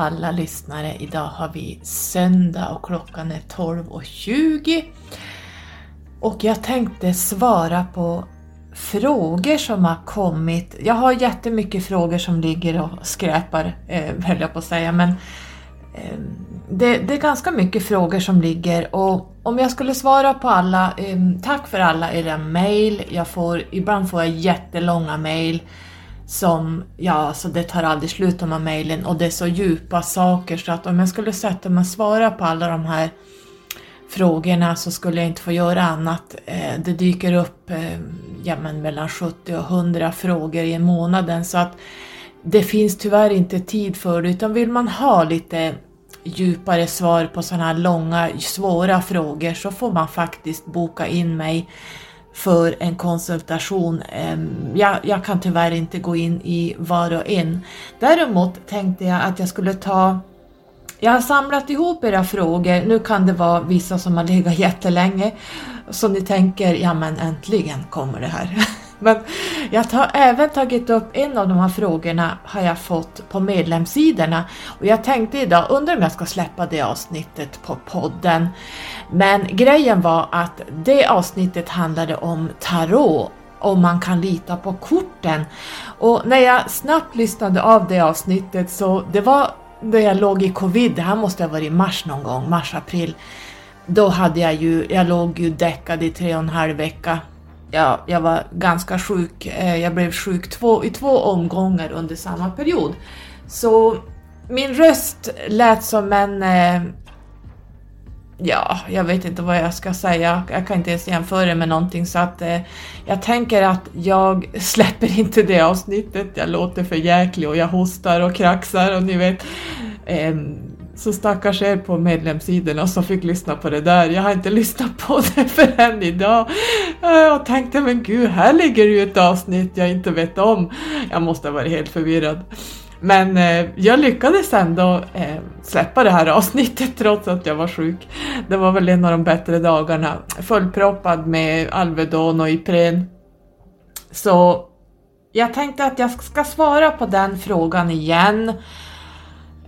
alla lyssnare. Idag har vi söndag och klockan är 12.20. Och jag tänkte svara på frågor som har kommit. Jag har jättemycket frågor som ligger och skräpar, eh, höll jag på att säga, men eh, det, det, är ganska mycket frågor som ligger och om jag skulle svara på alla, eh, tack för alla era mail. Jag får, ibland får jag jättelånga mail som, ja, alltså det tar aldrig slut de här mejlen. Och det är så djupa saker så att om jag skulle sätta mig och svara på alla de här frågorna så skulle jag inte få göra annat. Eh, det dyker upp eh, ja, men mellan 70 och 100 frågor i månaden. Så att det finns tyvärr inte tid för det utan vill man ha lite djupare svar på sådana här långa svåra frågor så får man faktiskt boka in mig för en konsultation. Jag, jag, kan tyvärr inte gå in i var och en. Däremot tänkte jag att jag skulle ta jag har samlat ihop era frågor, nu kan det vara vissa som har legat jättelänge, så ni tänker, ja men äntligen kommer det här. Men jag har även tagit upp en av de här frågorna har jag fått på medlemssidorna och jag tänkte idag, undrar om jag ska släppa det avsnittet på podden. Men grejen var att det avsnittet handlade om tarot om man kan lita på korten. Och när jag snabbt lyssnade av det avsnittet så det var när jag låg i covid, det här måste ha varit i mars någon gång, mars-april. Då hade jag ju, jag låg ju däckad i tre och en halv vecka ja, jag var ganska sjuk. Eh, jag blev sjuk två, i två omgångar under samma period. Så min röst lät som en... Eh, ja, jag vet inte vad jag ska säga. Jag kan inte ens jämföra det med någonting så att eh, jag tänker att jag släpper inte det avsnittet. Jag låter för jäklig och jag hostar och kraxar och ni vet. Ehm, så stackars er på medlemssidorna som fick lyssna på det där. Jag har inte lyssnat på det förrän idag. Jag tänkte, men gud, här ligger ju ett avsnitt jag inte vet om. Jag måste ha varit helt förvirrad. Men eh, jag lyckades ändå eh, släppa det här avsnittet trots att jag var sjuk. Det var väl en av de bättre dagarna. Fullproppad med Alvedon och Ipren. Så jag tänkte att jag ska svara på den frågan igen.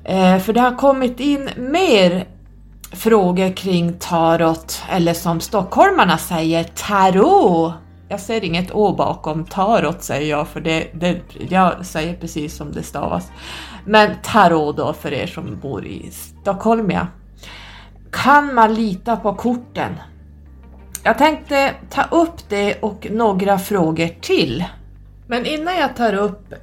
Eh, för det har kommit in mer frågor kring tarot, eller som stockholmarna säger, tarot. Jag ser inget å bakom tarot säger jag, för det, det, jag säger precis som det stavas. Men tarot då för er som bor i Stockholm ja. Kan man lita på korten? Jag tänkte ta upp det och några frågor till. Men innan jag tar upp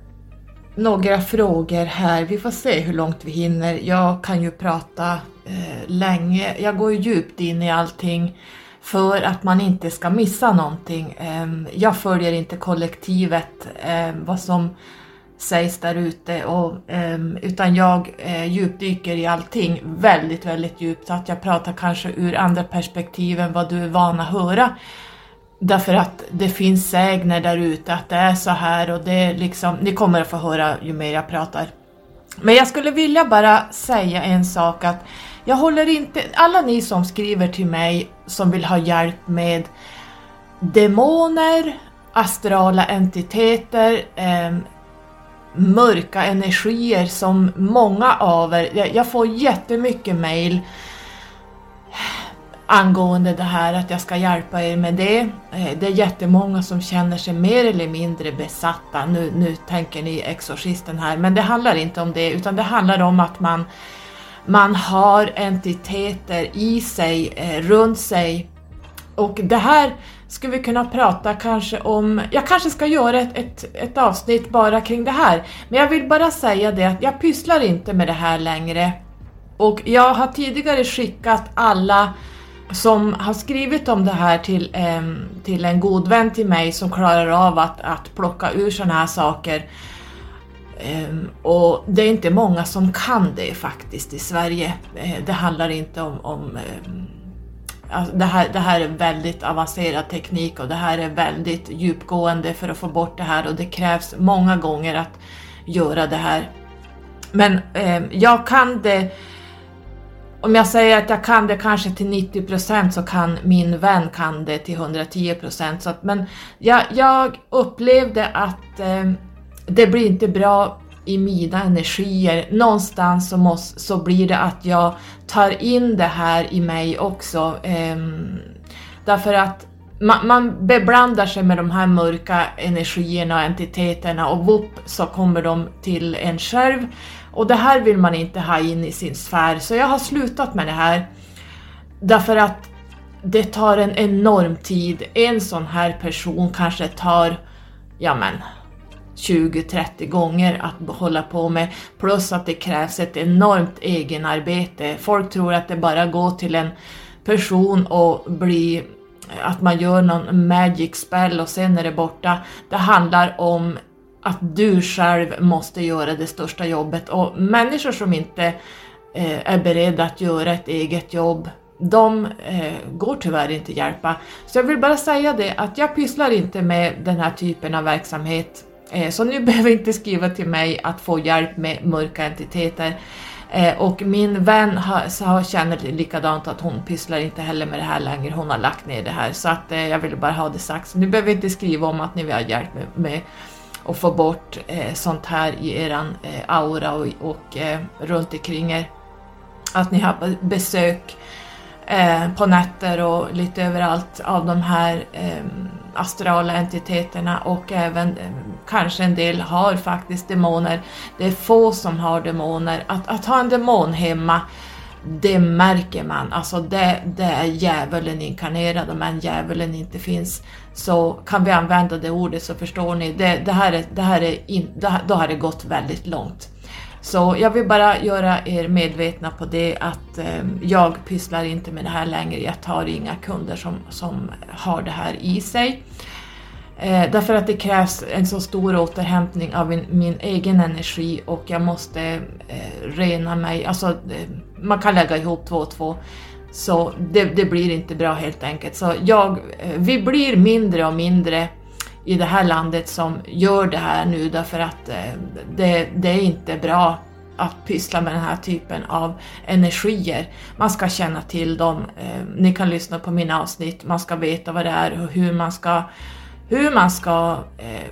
några frågor här. Vi får se hur långt vi hinner. Jag kan ju prata eh, länge. Jag går ju djupt in i allting för att man inte ska missa någonting. Eh, jag följer inte kollektivet, eh, vad som sägs där ute, eh, utan jag eh, djupdyker i allting väldigt, väldigt djupt så att jag pratar kanske ur andra perspektiv än vad du är van att höra. Därför att det finns sägner där ute att det är så här och det är liksom, ni kommer att få höra ju mer jag pratar. Men jag skulle vilja bara säga en sak att jag håller inte, alla ni som skriver till mig som vill ha hjälp med demoner, astrala entiteter, eh, mörka energier som många av er, jag, jag får jättemycket mail angående det här att jag ska hjälpa er med det. Eh, det är jättemånga som känner sig mer eller mindre besatta. Nu, nu tänker ni exorcisten här, men det handlar inte om det utan det handlar om att man, man har entiteter i sig, eh, runt sig. Och det här skulle vi kunna prata kanske om, jag kanske ska göra ett, ett, ett avsnitt bara kring det här. Men jag vill bara säga det att jag pysslar inte med det här längre. Och jag har tidigare skickat alla som har skrivit om det här till, eh, till en god vän till mig som klarar av att, att plocka ur sådana här saker. Eh, och det är inte många som kan det faktiskt i Sverige. Eh, det handlar inte om, om alltså det, här, det här är väldigt avancerad teknik och det här är väldigt djupgående för att få bort det här och det krävs många gånger att göra det här. Men eh, jag kan det om jag säger att jag kan det kanske till 90% så kan min vän kan det till 110 Så att, men jag, jag upplevde att eh, det blir inte bra i mina energier. Någonstans så, måste, så blir det att jag tar in det här i mig också. Eh, därför att man, man beblandar sig med de här mörka energierna och entiteterna och vopp så kommer de till en själv. Och det här vill man inte ha in i sin sfär, så jag har slutat med det här. Därför att det tar en enorm tid. En sån här person kanske tar, ja men, 20-30 gånger att hålla på med, plus att det krävs ett enormt egenarbete. Folk tror att det bara går till en person och blir att man gör någon magic spell och sen är det borta. Det handlar om att du själv måste göra det största jobbet och människor som inte eh, är beredda att göra ett eget jobb de eh, går tyvärr inte hjälpa. Så jag vill bara säga det att jag pysslar inte med den här typen av verksamhet. Eh, så nu behöver inte skriva till mig att få hjälp med mörka entiteter. Eh, och min vän har, har känner likadant att hon pysslar inte heller med det här längre, hon har lagt ner det här. Så att eh, jag ville bara ha det sagt. Så ni behöver inte skriva om att ni vill ha hjälp med, med och få bort eh, sånt här i eran eh, aura och, och eh, runt omkring er. Att ni har besök eh, på nätter och lite överallt av de här eh, astrala entiteterna och även eh, kanske en del har faktiskt demoner. Det är få som har demoner. Att, att ha en demon hemma det märker man, alltså det, det är djävulen inkarnerad om än djävulen inte finns så kan vi använda det ordet så förstår ni, det, det här är, det här är in, det, då har det gått väldigt långt. Så jag vill bara göra er medvetna på det att eh, jag pysslar inte med det här längre. Jag tar inga kunder som, som har det här i sig. Eh, därför att det krävs en så stor återhämtning av min, min egen energi och jag måste eh, rena mig. Alltså, eh, man kan lägga ihop två och två. Så det, det, blir inte bra helt enkelt. Så jag, eh, vi blir mindre och mindre i det här landet som gör det här nu därför att eh, det, det är inte bra att pyssla med den här typen av energier. Man ska känna till dem, eh, ni kan lyssna på mina avsnitt, man ska veta vad det är och hur man ska, hur man ska eh,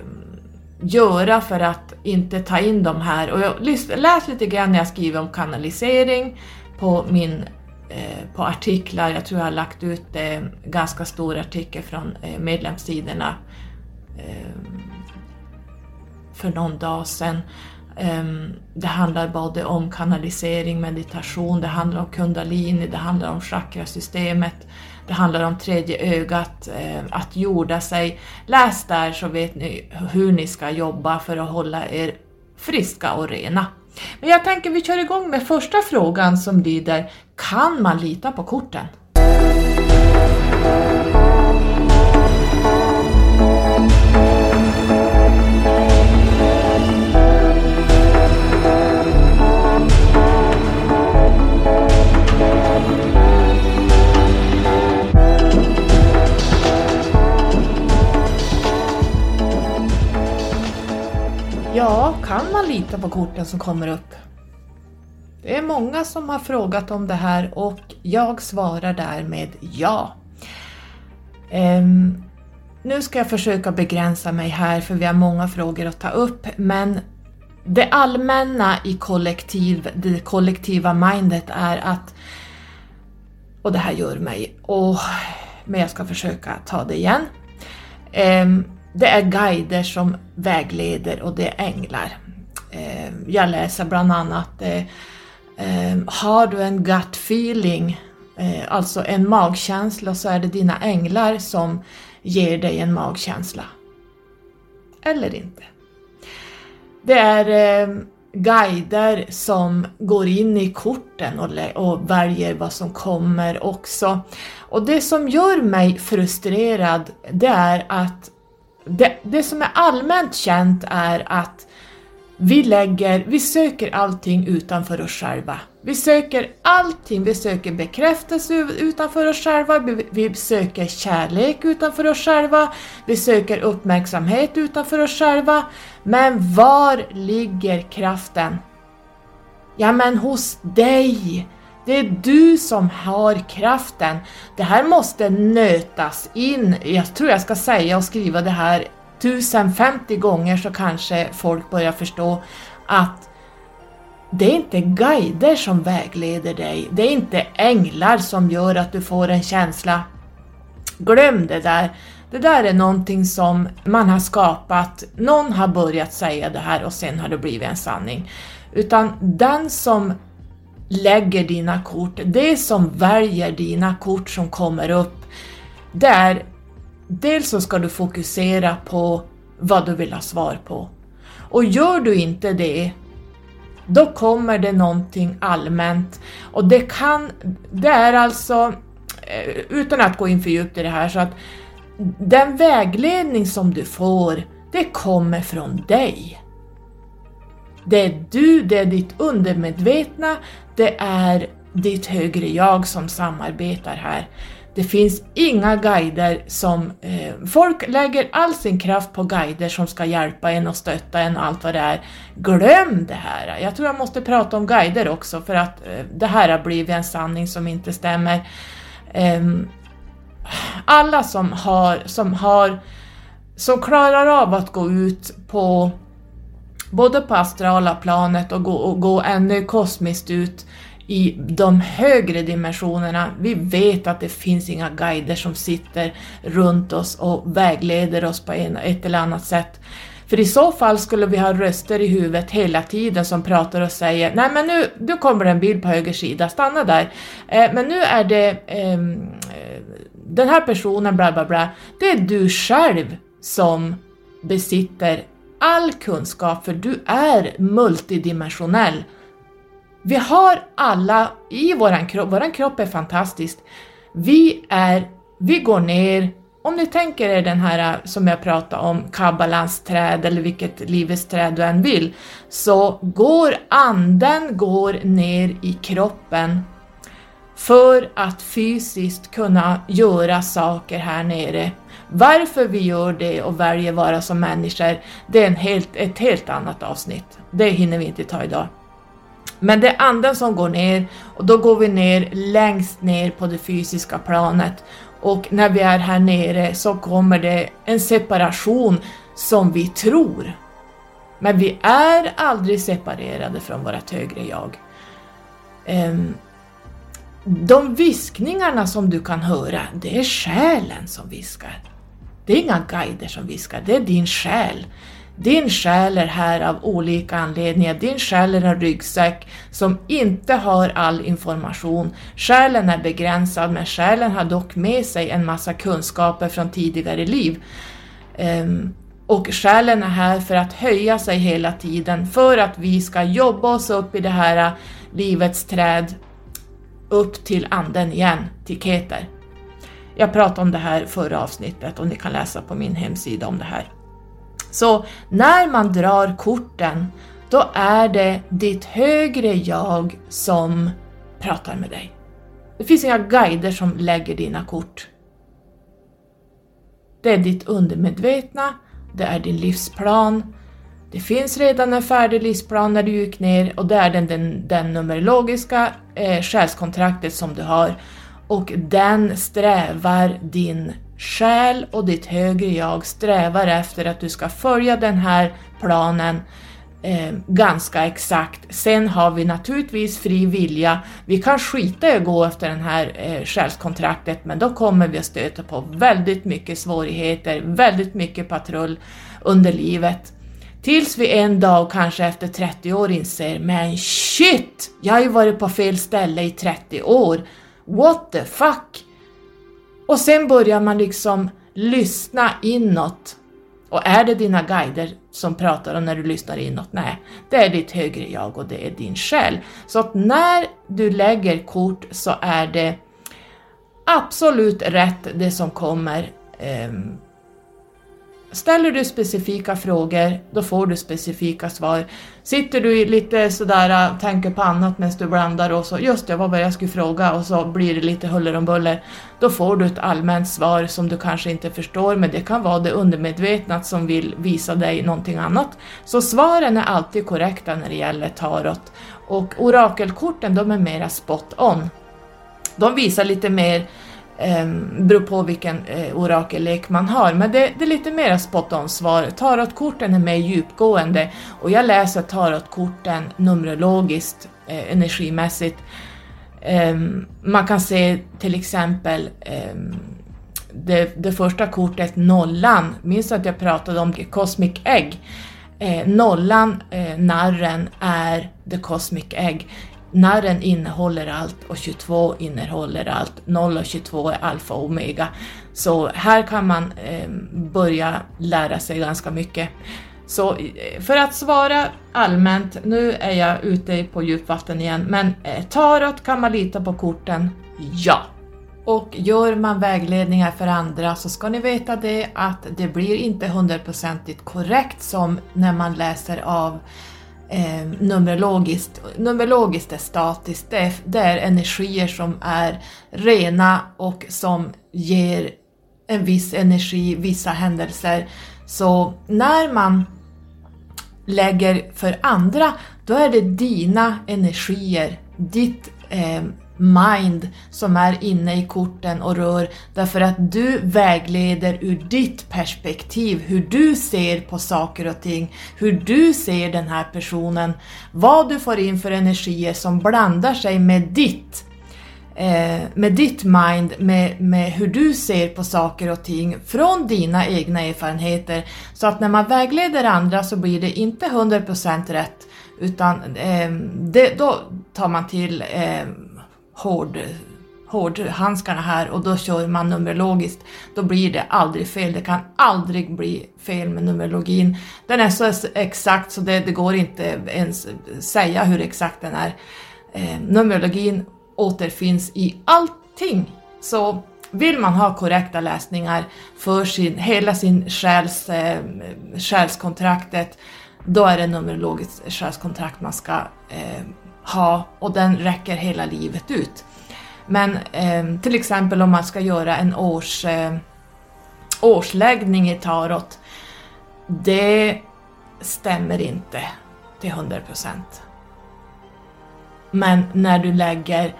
göra för att inte ta in de här. Och jag läs lite grann när jag skriver om kanalisering på min Eh, på artiklar, jag tror jag har lagt ut eh, ganska stor artikel från eh, medlemssidorna eh, för någon dag sedan. Ehm, det handlar både om kanalisering, meditation, det handlar om kundalini, det handlar om chakrasystemet, det handlar om tredje ögat, eh, att jorda sig. Läs där så vet ni hur ni ska jobba för att hålla er friska och rena. Men jag tänker vi kör igång med första frågan som lyder Kan man lita på korten? Ja, kan man lita på korten som kommer upp? Det är många som har frågat om det här och jag svarar därmed ja. Um, nu ska jag försöka begränsa mig här för vi har många frågor att ta upp men det allmänna i kollektiv, det kollektiva mindet är att, och det här gör mig, oh, men jag ska försöka ta det igen. Um, det är guider som vägleder och det är änglar. Eh, jag läser bland annat eh, eh, Har du en gut feeling, alltså en magkänsla, så är det dina änglar som ger dig en magkänsla. Eller inte. Det är guider som går in i korten och, och väljer vad som kommer också. Och det som gör mig frustrerad, det är att det, det som är allmänt känt är att vi lägger, vi söker allting utanför oss själva. Vi söker allting, vi söker bekräftelse utanför oss själva, vi söker kärlek utanför oss själva, vi söker uppmärksamhet utanför oss själva. Men var ligger kraften? Ja men hos dig! Det är du som har kraften. Det här måste nötas in. Jag tror jag ska säga och skriva det här 1050 gånger så kanske folk börjar förstå att det är inte guider som vägleder dig, det är inte änglar som gör att du får en känsla. Glöm det där. Det där är någonting som man har skapat, någon har börjat säga det här och sen har det blivit en sanning. Utan den som lägger dina kort, det som väljer dina kort som kommer upp, det är dels så ska du fokusera på vad du vill ha svar på. Och gör du inte det, då kommer det någonting allmänt och det kan, det är alltså, eh, utan att gå in för djupt i det här, så att den vägledning som du får, det kommer från dig. Det är du, det är ditt undermedvetna, det är ditt högre jag som samarbetar här. Det finns inga guider som... Eh, folk lägger all sin kraft på guider som ska hjälpa en och stötta en och allt vad det är. Glöm det här! Jag tror jag måste prata om guider också för att eh, det här har blivit en sanning som inte stämmer. Eh, alla som har, som har, som klarar av att gå ut på både på astrala planet och gå, och gå ännu kosmiskt ut i de högre dimensionerna. Vi vet att det finns inga guider som sitter runt oss och vägleder oss på en, ett eller annat sätt. För i så fall skulle vi ha röster i huvudet hela tiden som pratar och säger Nej men nu, nu kommer det en bil på höger sida, stanna där. Eh, men nu är det ehm, eh, den här personen bla bla bla. Det är du själv som besitter all kunskap för du är multidimensionell vi har alla i våran kropp, våran kropp är fantastisk. Vi är, vi går ner, om ni tänker er den här som jag pratade om, kabbalans träd eller vilket livets träd du än vill, så går anden går ner i kroppen för att fysiskt kunna göra saker här nere. Varför vi gör det och väljer vara som människor, det är en helt, ett helt annat avsnitt. Det hinner vi inte ta idag. Men det är anden som går ner och då går vi ner längst ner på det fysiska planet och när vi är här nere så kommer det en separation som vi tror. Men vi är aldrig separerade från vårt högre jag. Ehm, de viskningarna som du kan höra, det är själen som viskar. Det är inga guider som viskar, det är din själ. Din själ är här av olika anledningar. Din själ är en ryggsäck som inte har all information. Själen är begränsad men själen har dock med sig en massa kunskaper från tidigare liv. Um, och själen är här för att höja sig hela tiden för att vi ska jobba oss upp i det här livets träd upp till anden igen, till Keter. Jag pratade om det här förra avsnittet och ni kan läsa på min hemsida om det här. Så när man drar korten, då är det ditt högre jag som pratar med dig. Det finns inga guider som lägger dina kort. Det är ditt undermedvetna, det är din livsplan. Det finns redan en färdig livsplan när du gick ner och det är den, den, den numerologiska eh, själskontraktet som du har och den strävar din själ och ditt högre jag strävar efter att du ska följa den här planen eh, ganska exakt. Sen har vi naturligtvis fri vilja. Vi kan skita i att gå efter det här eh, själskontraktet men då kommer vi att stöta på väldigt mycket svårigheter, väldigt mycket patrull under livet. Tills vi en dag, kanske efter 30 år, inser men shit! Jag har ju varit på fel ställe i 30 år. What the fuck? Och sen börjar man liksom lyssna inåt. Och är det dina guider som pratar och när du lyssnar inåt? Nej, det är ditt högre jag och det är din själ. Så att när du lägger kort så är det absolut rätt det som kommer um, Ställer du specifika frågor, då får du specifika svar. Sitter du lite sådär, och tänker på annat medan du blandar och så, just det, vad var jag skulle fråga och så blir det lite huller om buller. Då får du ett allmänt svar som du kanske inte förstår, men det kan vara det undermedvetna som vill visa dig någonting annat. Så svaren är alltid korrekta när det gäller tarot. Och orakelkorten, de är mera spot on. De visar lite mer eh, beror på vilken eh, orakellek man har, men det, det är lite mer spot on svar. Tarotkorten är mer djupgående och jag läser tarotkorten numerologiskt, eh, energimässigt. Eh, man kan se till exempel ehm, det, det, första kortet, nollan, minns du att jag pratade om Cosmic Egg? Eh, nollan, eh, narren, är the Cosmic Egg. Narren innehåller allt och 22 innehåller allt. 0 och 22 är alfa och omega. Så här kan man eh, börja lära sig ganska mycket. Så eh, för att svara allmänt, nu är jag ute på djupvatten igen, men eh, tarot kan man lita på korten? Ja! Och gör man vägledningar för andra så ska ni veta det att det blir inte hundraprocentigt korrekt som när man läser av eh, numerologiskt. Numerologiskt är statiskt, det är, det är energier som är rena och som ger en viss energi, vissa händelser. Så när man lägger för andra, då är det dina energier, ditt eh, mind som är inne i korten och rör. Därför att du vägleder ur ditt perspektiv, hur du ser på saker och ting, hur du ser den här personen, vad du får in för energier som blandar sig med ditt eh, med ditt mind, med, med hur du ser på saker och ting från dina egna erfarenheter. Så att när man vägleder andra så blir det inte 100% rätt utan eh, det, då tar man till eh, hård, hårdhandskarna här och då kör man numerologiskt, då blir det aldrig fel. Det kan aldrig bli fel med numerologin. Den är så exakt så det, det går inte ens säga hur exakt den är. Eh, numerologin återfinns i allting. Så vill man ha korrekta läsningar för sin, hela sin själs, eh, själskontraktet, då är det numerologiskt själskontrakt man ska eh, ha och den räcker hela livet ut. Men eh, till exempel om man ska göra en års, eh, årsläggning i tarot, det stämmer inte till 100%. Men när du lägger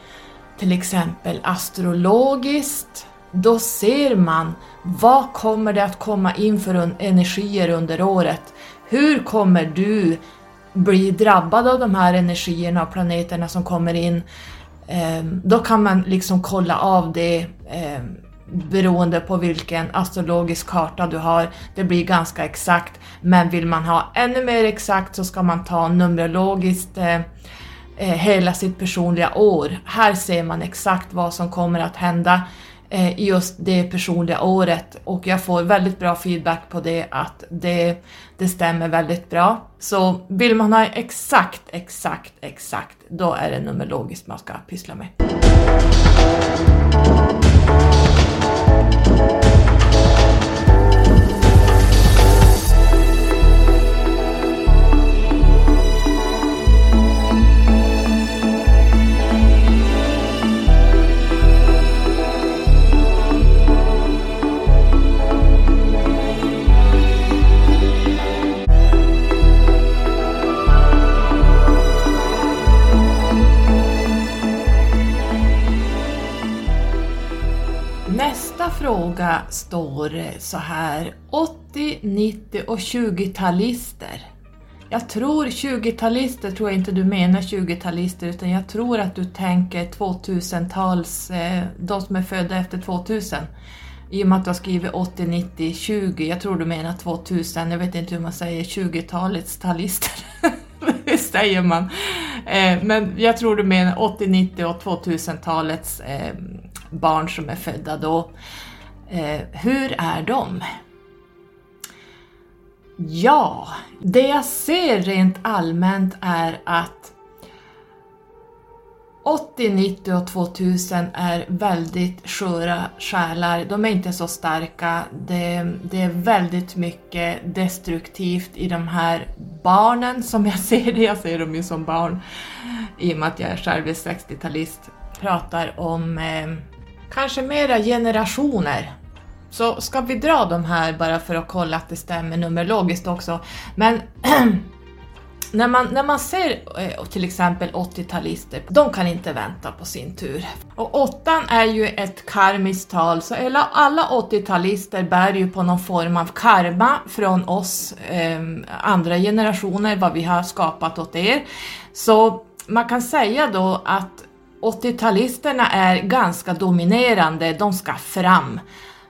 till exempel astrologiskt, då ser man vad kommer det att komma in för energier under året? Hur kommer du blir drabbad av de här energierna och planeterna som kommer in, eh, då kan man liksom kolla av det eh, beroende på vilken astrologisk karta du har. Det blir ganska exakt, men vill man ha ännu mer exakt så ska man ta numerologiskt eh, hela sitt personliga år. Här ser man exakt vad som kommer att hända eh, just det personliga året och jag får väldigt bra feedback på det att det, det stämmer väldigt bra. Så vill man ha exakt, exakt, exakt, då är det numerologiskt man ska pyssla med. Fråga står så här 80, 90 och 20-talister. Jag tror 20-talister tror jag inte du menar 20-talister utan jag tror att du tänker 2000-tals, eh, de som är födda efter 2000. I och med att du har skrivit 80, 90, 20, jag tror du menar 2000, jag vet inte hur man säger 20-talets talister. Hur säger man? Eh, men jag tror du menar 80, 90 och 2000-talets eh, barn som är födda då. Eh, hur är de? Ja, det jag ser rent allmänt är att 80, 90 och 2000 är väldigt sköra själar. De är inte så starka. Det, det, är väldigt mycket destruktivt i de här barnen som jag ser det. Jag ser dem ju som barn i och med att jag själv är 60-talist. Pratar om eh, kanske mera generationer. Så ska vi dra de här bara för att kolla att det stämmer numerologiskt också. Men när man, när man ser eh, till exempel 80-talister, de kan inte vänta på sin tur. Och åttan är ju ett karmiskt tal, så alla, alla 80-talister bär ju på någon form av karma från oss eh, andra generationer, vad vi har skapat åt er. Så man kan säga då att 80-talisterna är ganska dominerande, de ska fram.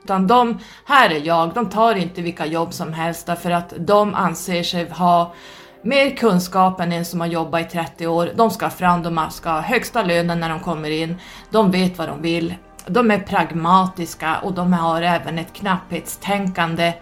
Utan de, här är jag, de tar inte vilka jobb som helst därför att de anser sig ha mer kunskap än en som har jobbat i 30 år. De ska fram, de ska ha högsta lönen när de kommer in, de vet vad de vill, de är pragmatiska och de har även ett knapphetstänkande.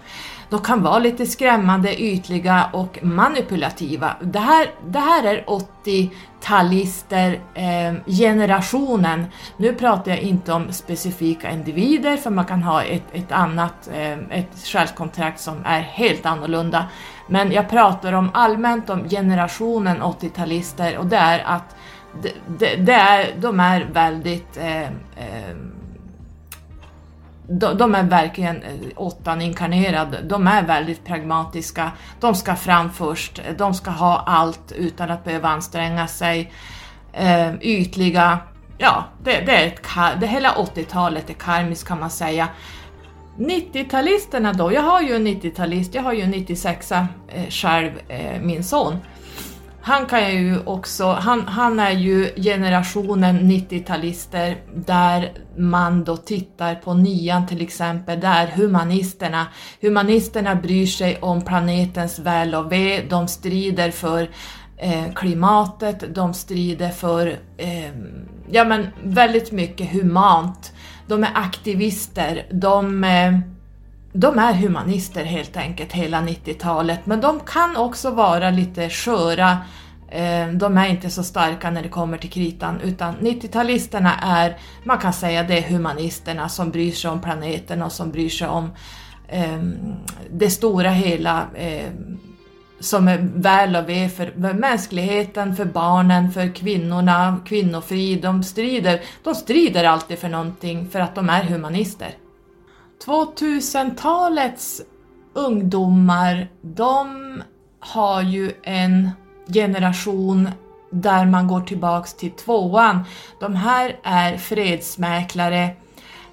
De kan vara lite skrämmande, ytliga och manipulativa. Det här, det här är 80-talister, eh, generationen. Nu pratar jag inte om specifika individer för man kan ha ett, ett annat, eh, ett själskontrakt som är helt annorlunda. Men jag pratar om allmänt om generationen 80-talister och det är att det, det, det är, de är väldigt eh, eh, de, de är verkligen eh, åttan inkarnerad, de är väldigt pragmatiska, de ska fram först, de ska ha allt utan att behöva anstränga sig, eh, ytliga, ja, det, det är ett, det hela 80-talet är karmiskt kan man säga. 90-talisterna då, jag har ju en 90-talist, jag har ju en 96 eh, själv, eh, min son. Han kan ju också, han, han är ju generationen 90-talister där man då tittar på nian till exempel, där humanisterna, humanisterna bryr sig om planetens väl och ve, de strider för eh, klimatet, de strider för, eh, ja men väldigt mycket humant. De är aktivister, de, eh, de är humanister helt enkelt hela 90-talet, men de kan också vara lite sköra, eh, de är inte så starka när det kommer till kritan, utan 90-talisterna är, man kan säga det är humanisterna som bryr sig om planeten och som bryr sig om eh, det stora hela eh, som är väl och ve för, mänskligheten, för barnen, för kvinnorna, kvinnofrid. De strider, de strider alltid för någonting för att de är humanister. 2000-talets ungdomar, de har ju en generation där man går tillbaks till tvåan. De här är fredsmäklare,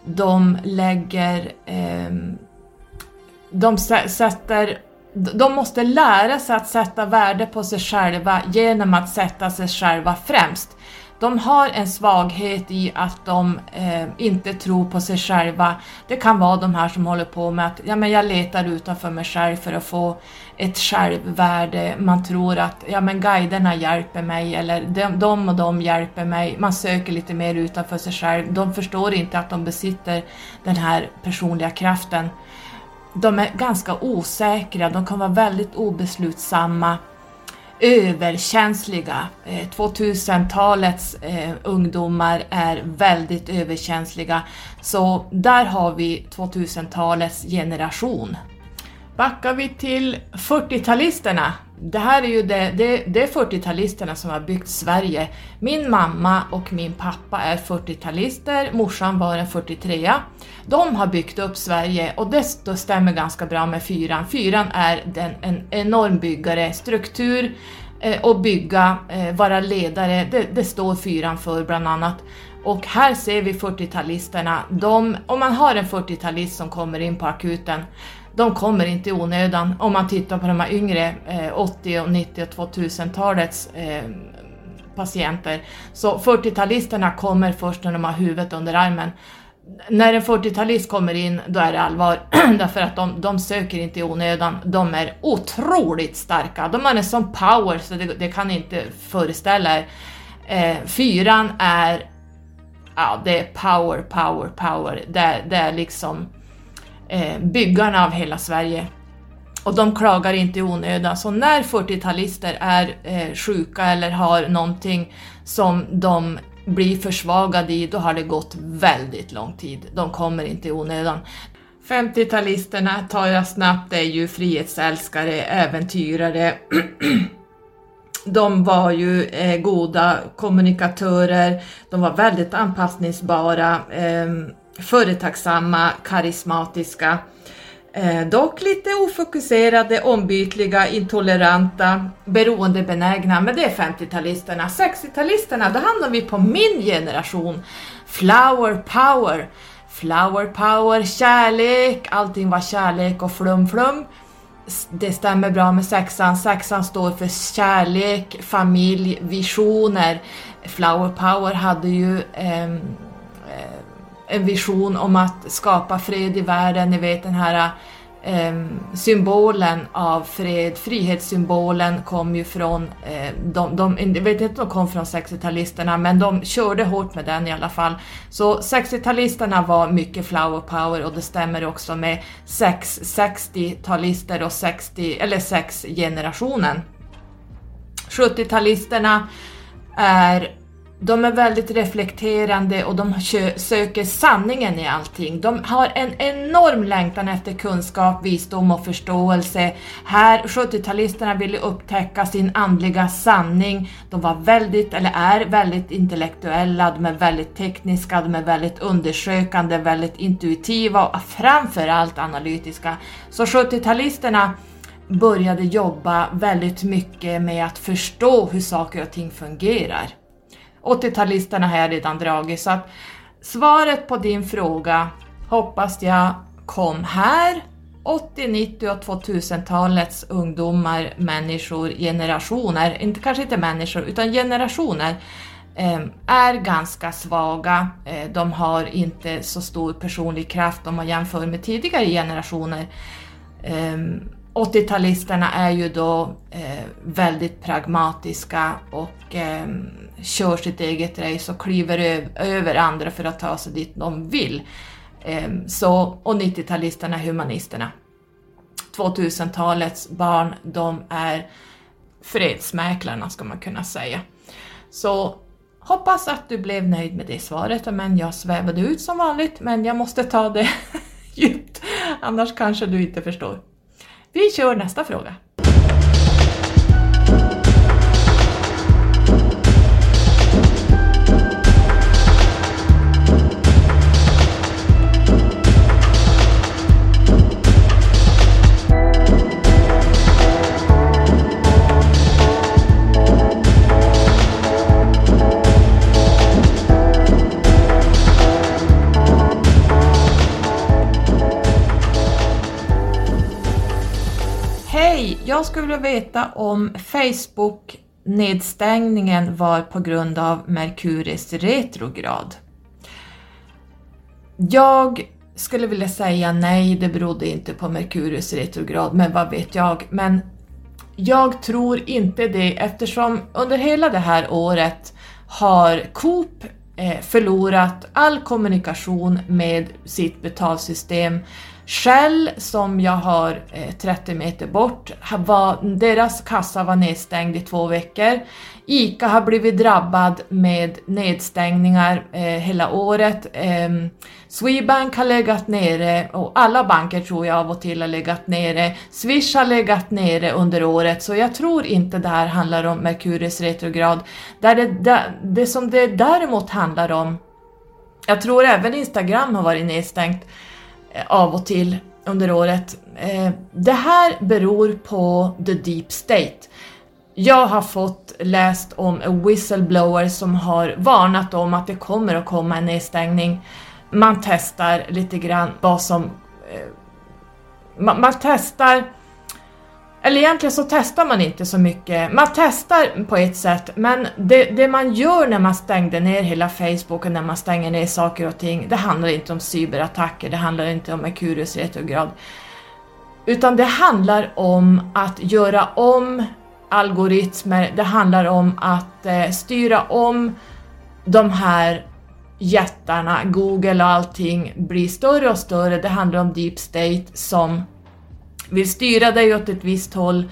de lägger... Eh, de sätter de måste lära sig att sätta värde på sig själva genom att sätta sig själva främst. De har en svaghet i att de eh, inte tror på sig själva. Det kan vara de här som håller på med att ja, men jag letar utanför mig själv för att få ett självvärde. Man tror att ja, men guiderna hjälper mig eller de, de och de hjälper mig. Man söker lite mer utanför sig själv. De förstår inte att de besitter den här personliga kraften de är ganska osäkra, de kan vara väldigt obeslutsamma, överkänsliga. Eh, 2000-talets eh, ungdomar är väldigt överkänsliga, så där har vi 2000-talets generation. Backar vi till 40-talisterna det här är ju det, det, det är 40-talisterna som har byggt Sverige. Min mamma och min pappa är 40-talister, morsan var en 43 De har byggt upp Sverige och det, stämmer ganska bra med fyran. Fyran är den, en enorm byggare, struktur eh, och bygga, eh, vara ledare, det, det står fyran för bland annat. Och här ser vi 40-talisterna, om man har en 40-talist som kommer in på akuten de kommer inte i onödan. Om man tittar på de här yngre eh, 80 och 90 och 2000-talets eh, patienter. Så 40-talisterna kommer först när de har huvudet under armen. När en 40-talist kommer in, då är det allvar. Därför att de, de söker inte i onödan. De är otroligt starka. De har en sån power så det, det kan inte föreställa er. Eh, fyran är, ja det är power, power, power. Det, det är liksom Eh, byggarna av hela Sverige. Och de klagar inte i onödan. Så när 40-talister är eh, sjuka eller har någonting som de blir försvagade i, då har det gått väldigt lång tid. De kommer inte i onödan. 50-talisterna tar jag snabbt, det är ju frihetsälskare, äventyrare. De var ju eh, goda kommunikatörer, de var väldigt anpassningsbara. Eh, företagsamma, karismatiska. Eh, dock lite ofokuserade, ombytliga, intoleranta, beroendebenägna, men det är 50-talisterna. 60-talisterna, då hamnar vi på min generation. Flower power. Flower power, kärlek, allting var kärlek och flum flum. Det stämmer bra med sexan. Sexan står för kärlek, familj, visioner. Flower power hade ju eh, en vision om att skapa fred i världen, ni vet den här ehm, symbolen av fred, frihetssymbolen kom ju från, eh, de, de, jag vet inte om de kom från 60-talisterna, men de körde hårt med den i alla fall. Så 60-talisterna var mycket flower power och det stämmer också med 60-talister och 60, eller 6-generationen. 70-talisterna är de är väldigt reflekterande och de söker sanningen i allting. De har en enorm längtan efter kunskap, visdom och förståelse. Här, 70-talisterna ville upptäcka sin andliga sanning. De var väldigt, eller är väldigt intellektuella, de är väldigt tekniska, de är väldigt undersökande, väldigt intuitiva och framförallt analytiska. Så 70-talisterna började jobba väldigt mycket med att förstå hur saker och ting fungerar. 80-talisterna har jag redan dragit så att svaret på din fråga hoppas jag kom här. 80, 90 och 2000-talets ungdomar, människor, generationer, inte, kanske inte människor utan generationer ehm, är ganska svaga. Eh, de har inte så stor personlig kraft om man jämför med tidigare generationer. Ehm, 80-talisterna är ju då eh, väldigt pragmatiska och eh, kör sitt eget race och kliver över andra för att ta sig dit de vill. Eh, så, och 90-talisterna är humanisterna. 2000-talets barn, de är fredsmäklarna ska man kunna säga. Så hoppas att du blev nöjd med det svaret, men jag svävade ut som vanligt, men jag måste ta det djupt, annars kanske du inte förstår. Vi kör nästa fråga. Jag skulle vilja veta om Facebook-nedstängningen var på grund av Merkuris retrograd. Jag skulle vilja säga nej, det berodde inte på Merkurius retrograd, men vad vet jag. Men jag tror inte det eftersom under hela det här året har Coop eh, förlorat all kommunikation med sitt betalsystem Shell som jag har eh, 30 meter bort, var, deras kassa var nedstängd i två veckor. ICA har blivit drabbad med nedstängningar eh, hela året. Eh, Swebank har legat nere och alla banker tror jag av och till har legat nere. Swish har legat nere under året så jag tror inte det här handlar om Merkurius retrograd. Där det, där, det som det däremot handlar om, jag tror även Instagram har varit nedstängt, Eh, Eh, av och till under året. Eh, det här beror på the deep state. Jag har fått läst om en whistleblower som har varnat om att det kommer att komma en nedstängning. Man testar lite grann vad som... Eh, man, man testar eller egentligen så testar man inte så mycket. Man testar på ett sätt, men det, det, man gör när man stängde ner hela Facebook och när man stänger ner saker och ting, det handlar inte om cyberattacker, det handlar inte om Merkurius retrograd. Utan det handlar om att göra om algoritmer, det handlar om att eh, styra om de här jättarna, Google och allting blir större och större, det handlar om deep state som vill styra dig åt ett visst håll.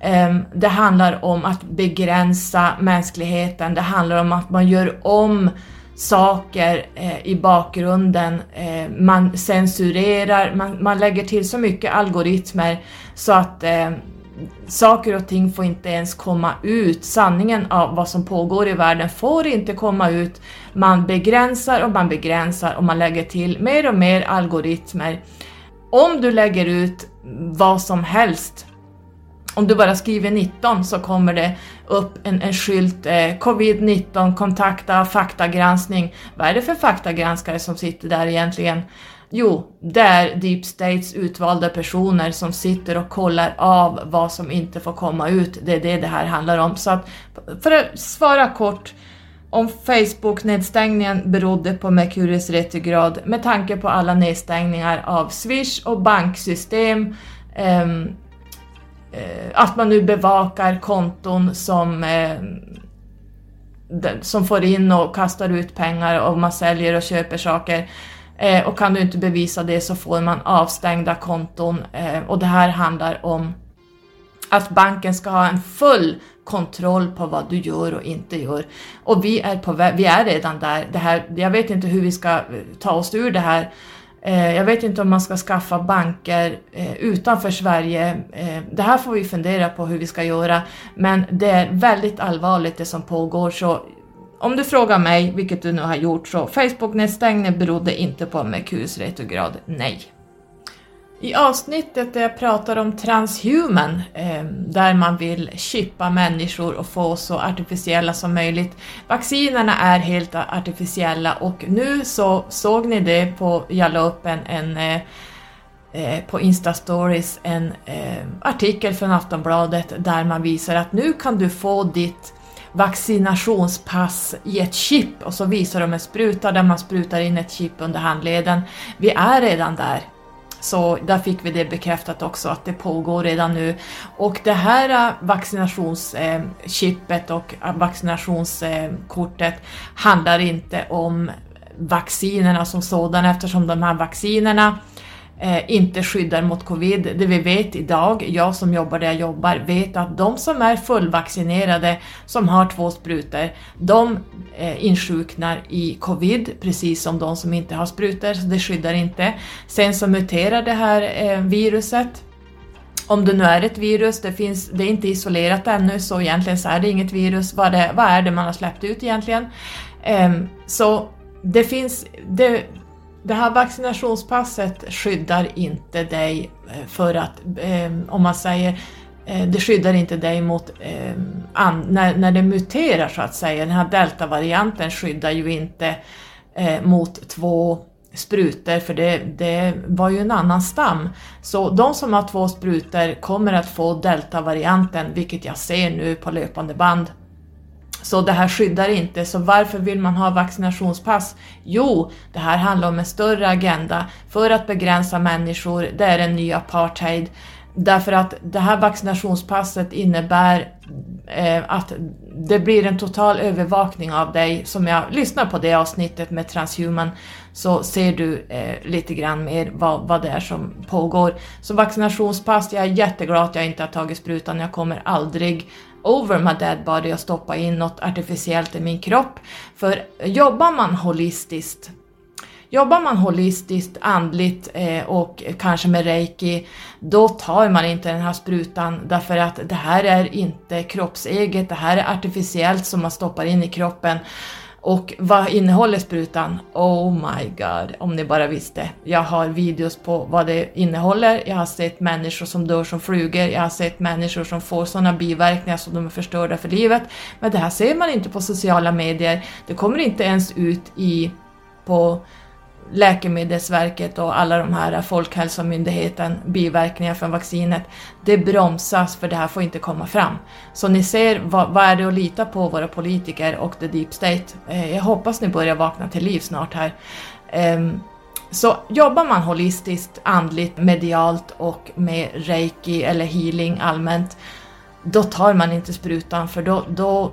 Ehm, det handlar om att begränsa mänskligheten, det handlar om att man gör om saker eh, i bakgrunden, ehm, man censurerar, man, man, lägger till så mycket algoritmer så att eh, saker och ting får inte ens komma ut. Sanningen av vad som pågår i världen får inte komma ut. Man begränsar och man begränsar och man lägger till mer och mer algoritmer om du lägger ut vad som helst om du bara skriver 19 så kommer det upp en, en skylt eh, Covid-19 kontakta faktagranskning. Vad är det för faktagranskare som sitter där egentligen? Jo, det är Deep States utvalda personer som sitter och kollar av vad som inte får komma ut. Det är det det här handlar om. Så att, för att svara kort, om Facebook-nedstängningen berodde på Mercurius retrograd med tanke på alla nedstängningar av Swish och banksystem, ehm, eh, att man nu bevakar konton som eh, som får in och kastar ut pengar och man säljer och köper saker. Eh, och kan du inte bevisa det så får man avstängda konton eh, och det här handlar om att banken ska ha en full kontroll på vad du gör och inte gör. Och vi är, på vi är redan där. Det här, jag vet inte hur vi ska eh, ta oss ur det här. Eh, jag vet inte om man ska skaffa banker eh, utanför Sverige. Eh, det här får vi fundera på hur vi ska göra. Men det är väldigt allvarligt det som pågår. Så om du frågar mig, vilket du nu har gjort, så Facebook-nedstängningen berodde inte på Merkurius retrograd, nej. I avsnittet där jag pratar om transhuman, eh, där man vill chippa människor och få så artificiella som möjligt. Vaccinerna är helt artificiella och nu så såg ni det på, jag la upp en, en eh, eh, på Insta-stories en artikel från Aftonbladet där man visar att nu kan du få ditt vaccinationspass i ett chip och så visar de en spruta där man sprutar in ett chip under handleden. Vi är redan där. Så där fick vi det bekräftat också att det pågår redan nu. Och det här äh, vaccinationschippet äh, och äh, vaccinationskortet handlar inte om vaccinerna som sådana eftersom de här vaccinerna Eh, inte skyddar mot covid. Det vi vet idag, jag som jobbar där jag jobbar, vet att de som är fullvaccinerade, som har två sprutor, de eh, insjuknar i covid, precis som de som inte har sprutor, så det skyddar inte. Sen så muterar det här eh, viruset om det nu är ett virus, det, finns, det är inte isolerat ännu så egentligen så är det inget virus. Vad, det, vad är det man har släppt ut egentligen? Um, så det finns, det, det här vaccinationspasset skyddar inte dig eh, för att, eh, om man säger, eh, det skyddar inte dig mot, eh, an, när, när det muterar så att säga, den här deltavarianten skyddar ju inte eh, mot två sprutor för det, det var ju en annan stam. Så de som har två sprutor kommer att få deltavarianten, vilket jag ser nu på löpande band så det här skyddar inte, så varför vill man ha vaccinationspass? Jo, det här handlar om en större agenda för att begränsa människor, det är en ny apartheid. Därför att det här vaccinationspasset innebär eh, att det blir en total övervakning av dig. Som jag lyssnar på det avsnittet med Transhuman så ser du eh, lite grann mer vad, vad det är som pågår. Så vaccinationspass, jag är jätteglad att jag inte har tagit sprutan, jag kommer aldrig over my dead body och stoppa in något artificiellt i min kropp. För jobbar man holistiskt Jobbar man holistiskt, andligt eh, och kanske med reiki, då tar man inte den här sprutan därför att det här är inte kroppseget, det här är artificiellt som man stoppar in i kroppen. Och vad innehåller sprutan? Oh my god, om ni bara visste. Jag har videos på vad det innehåller, jag har sett människor som dör som flugor, jag har sett människor som får sådana biverkningar som de är förstörda för livet. Men det här ser man inte på sociala medier, det kommer inte ens ut i på Läkemedelsverket och alla de här Folkhälsomyndigheten, biverkningar från vaccinet, det bromsas för det här får inte komma fram. Så ni ser, vad, vad är det att lita på våra politiker och the deep state? Eh, jag hoppas ni börjar vakna till liv snart här. Eh, så jobbar man holistiskt, andligt, medialt och med reiki eller healing allmänt, då tar man inte sprutan för då, då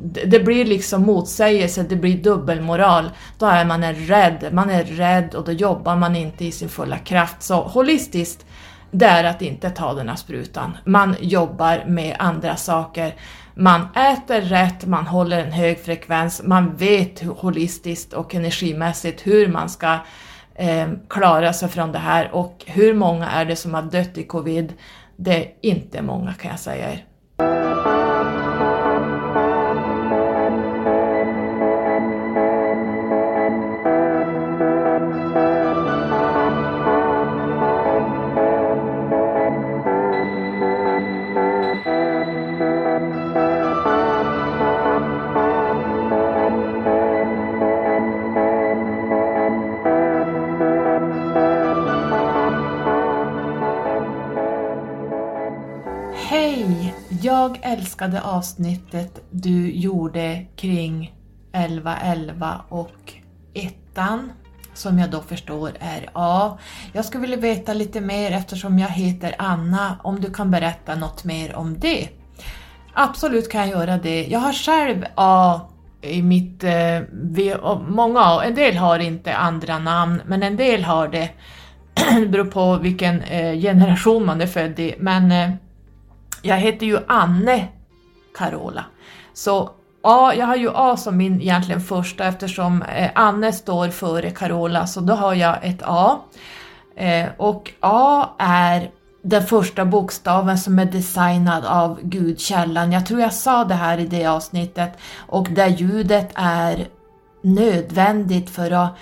det blir liksom motsägelse, det blir dubbelmoral. Då är man rädd, man är rädd och då jobbar man inte i sin fulla kraft. Så holistiskt, det är att inte ta den här sprutan. Man jobbar med andra saker. Man äter rätt, man håller en hög frekvens, man vet holistiskt och energimässigt hur man ska eh, klara sig från det här och hur många är det som har dött i covid? Det är inte många kan jag säga er. Jag älskade avsnittet du gjorde kring 1111 och ettan som jag då förstår är A. Jag skulle vilja veta lite mer eftersom jag heter Anna, om du kan berätta något mer om det. Absolut kan jag göra det. Jag har själv A i mitt... Eh, många, en del har inte andra namn, men en del har det. det beror på vilken eh, generation man är född i. Men eh, jag heter ju Anne Carola. Så A, jag har ju A som min egentligen första eftersom eh, Anne står före Carola, så då har jag ett A. Eh, och A är den första bokstaven som är designad av Gudkällan. Jag tror jag sa det här i det avsnittet. Och där ljudet är nödvändigt för att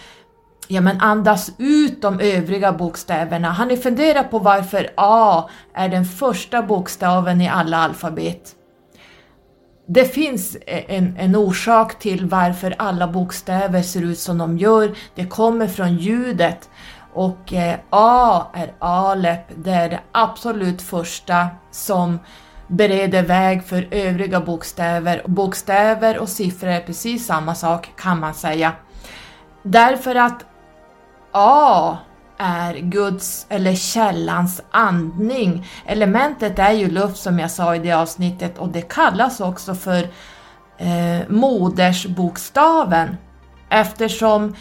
ja, men andas ut de övriga bokstäverna. Har ni funderat på varför A är den första bokstaven i alla alfabet? Det finns en, en orsak till varför alla bokstäver ser ut som de gör. Det kommer från ljudet. Och eh, A är Alep, det är det absolut första som bereder väg för övriga bokstäver. Bokstäver och siffror är precis samma sak kan man säga. Därför att A är Guds eller källans andning. Elementet är ju luft som jag sa i det avsnittet och det kallas också för eh, modersbokstaven eftersom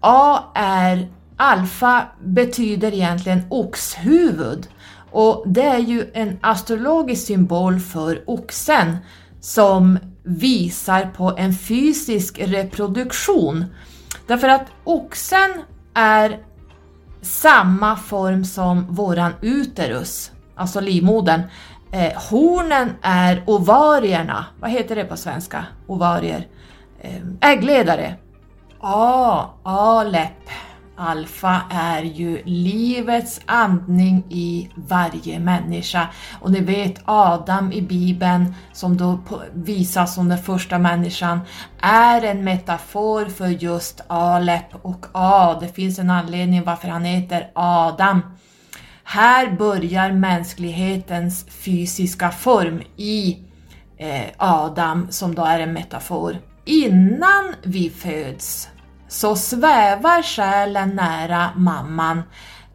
A är Alfa betyder egentligen oxhuvud och det är ju en astrologisk symbol för oxen som visar på en fysisk reproduktion. Därför att oxen är samma form som våran uterus, alltså livmodern. Eh, hornen är ovarierna, vad heter det på svenska? Ovarier? Eh, äggledare. A, alep. Alfa är ju livets andning i varje människa. Och ni vet Adam i Bibeln, som då visas som den första människan, är en metafor för just Alep och A. Det finns en anledning varför han heter Adam. Här börjar mänsklighetens fysiska form i eh, Adam, som då är en metafor. Innan vi föds så svävar själen nära mamman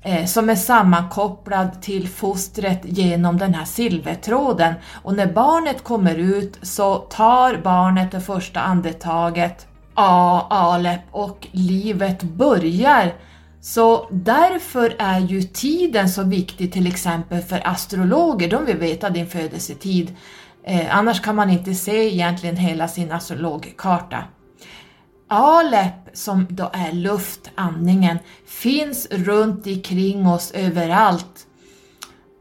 eh, som är sammankopplad till fostret genom den här silvertråden och när barnet kommer ut så tar barnet det första andetaget, A, Alep och livet börjar. Så därför är ju tiden så viktig till exempel för astrologer, de vill veta din födelsetid. Eh, annars kan man inte se egentligen hela sin astrologkarta. Alep, som då är luftandningen, finns runt omkring oss överallt.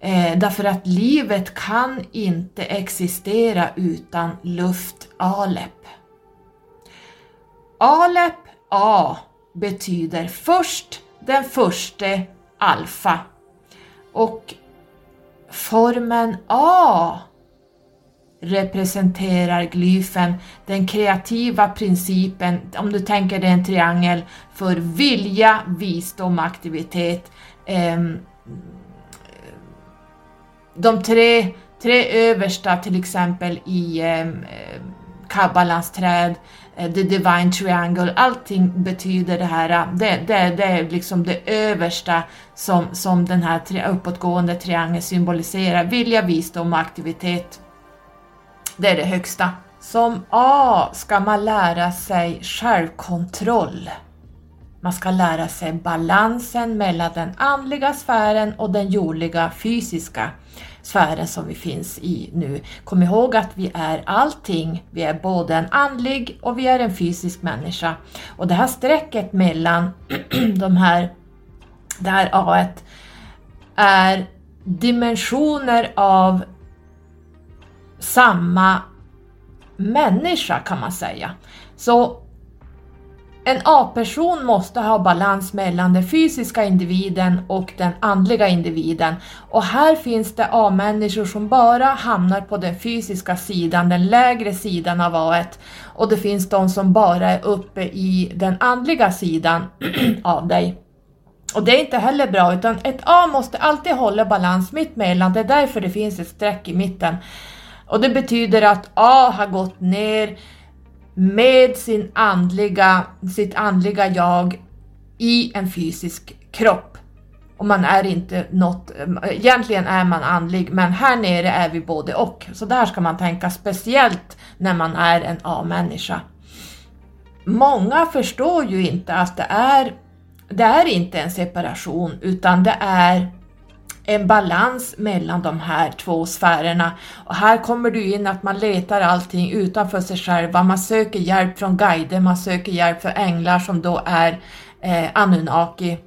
Eh, därför att livet kan inte existera utan luft Alep. Alep A betyder först, den första alfa. Och formen A representerar glyfen den kreativa principen, om du tänker dig en triangel, för vilja, visdom, aktivitet. Ehm, de tre, tre översta till exempel i ehm, Kabbalans träd, eh, The Divine Triangle, allting betyder det här, eh, det, det, det är liksom det översta som, som den här uppåtgående triangeln symboliserar, vilja, visdom och aktivitet. Det är det högsta. Som A ska man lära sig självkontroll. Man ska lära sig balansen mellan den andliga sfären och den jordliga fysiska sfären som vi finns i nu. Kom ihåg att vi är allting. Vi är både en andlig och vi är en fysisk människa. Och det här strecket mellan de här, det här A är dimensioner av samma människa kan man säga. Så en A-person måste ha balans mellan den fysiska individen och den andliga individen. Och här finns det A-människor som bara hamnar på den fysiska sidan, den lägre sidan av A. Och det finns de som bara är uppe i den andliga sidan av dig. Och det är inte heller bra, utan ett A måste alltid hålla balans mitt mellan, det är därför det finns ett streck i mitten. Och det betyder att A har gått ner med sin andliga, sitt andliga jag i en fysisk kropp. Och man är inte något, egentligen är man andlig, men här nere är vi både och. Så där ska man tänka speciellt när man är en A-människa. Många förstår ju inte att det är, det är inte en separation, utan det är en balans mellan de här två sfärerna. Och här kommer du in att man letar allting utanför sig själva, man söker hjälp från guider, man söker hjälp från änglar som då är eh, Anunnaki.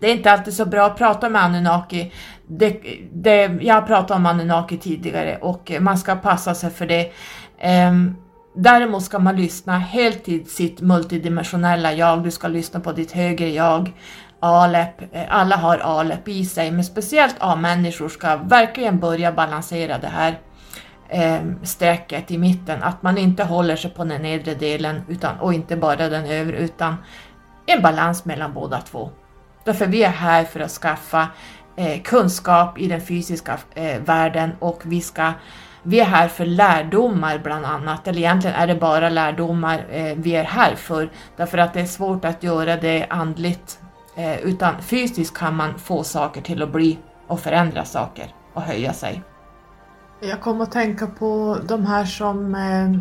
Det är inte alltid så bra att prata med Anunnaki. Det, det, jag har pratat om Anunnaki tidigare och man ska passa sig för det. Um, däremot ska man lyssna helt till sitt multidimensionella jag, du ska lyssna på ditt högre jag. Alep, eh, alla har Alep i sig, men speciellt A-människor ska verkligen börja balansera det här eh, strecket i mitten, att man inte håller sig på den nedre delen utan, och inte bara den övre, utan en balans mellan båda två. Därför vi är här för att skaffa eh, kunskap i den fysiska eh, världen och vi, ska, vi är här för lärdomar bland annat, eller egentligen är det bara lärdomar eh, vi är här för, därför att det är svårt att göra det andligt, eh, utan fysiskt kan man få saker till att bli och förändra saker och höja sig. Jag kom att tänka på de här som eh,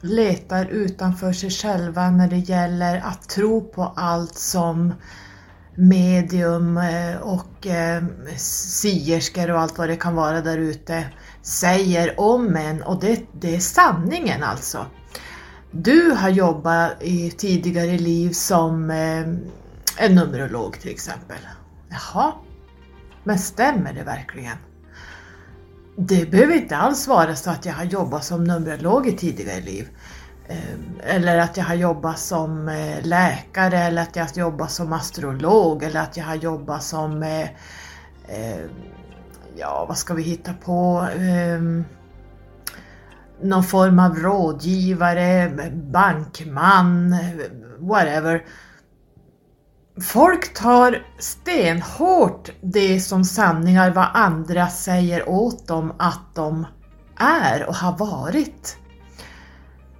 letar utanför sig själva när det gäller att tro på allt som medium eh, och eh, sierskor och allt vad det kan vara där ute säger om en och det, det är sanningen alltså. Du har jobbat i tidigare liv som eh, en numerolog till exempel. Jaha, men stämmer det verkligen? Det behöver inte alls vara så att jag har jobbat som numerolog i tidigare liv. Ehm, eller att jag har jobbat som eh, läkare eller att jag har jobbat som astrolog eller att jag har jobbat som, eh, ehm, ja vad ska vi hitta på, ehm, någon form av rådgivare, bankman, whatever. Folk tar stenhårt det som sanningar vad andra säger åt dem att de är och har varit.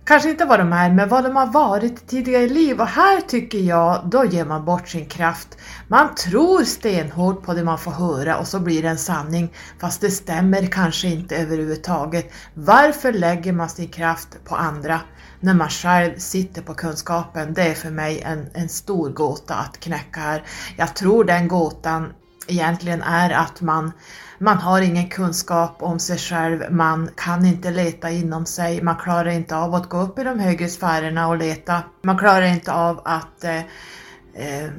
Kanske inte vad de är, men vad de har varit tidigare i liv och här tycker jag, då ger man bort sin kraft. Man tror stenhårt på det man får höra och så blir det en sanning, fast det stämmer kanske inte överhuvudtaget. Varför lägger man sin kraft på andra när man själv sitter på kunskapen? Det är för mig en, en stor gåta att knäcka här. Jag tror den gåtan egentligen är att man man har ingen kunskap om sig själv, man kan inte leta inom sig, man klarar inte av att gå upp i de högre sfärerna och leta. Man klarar inte av att, eh, eh,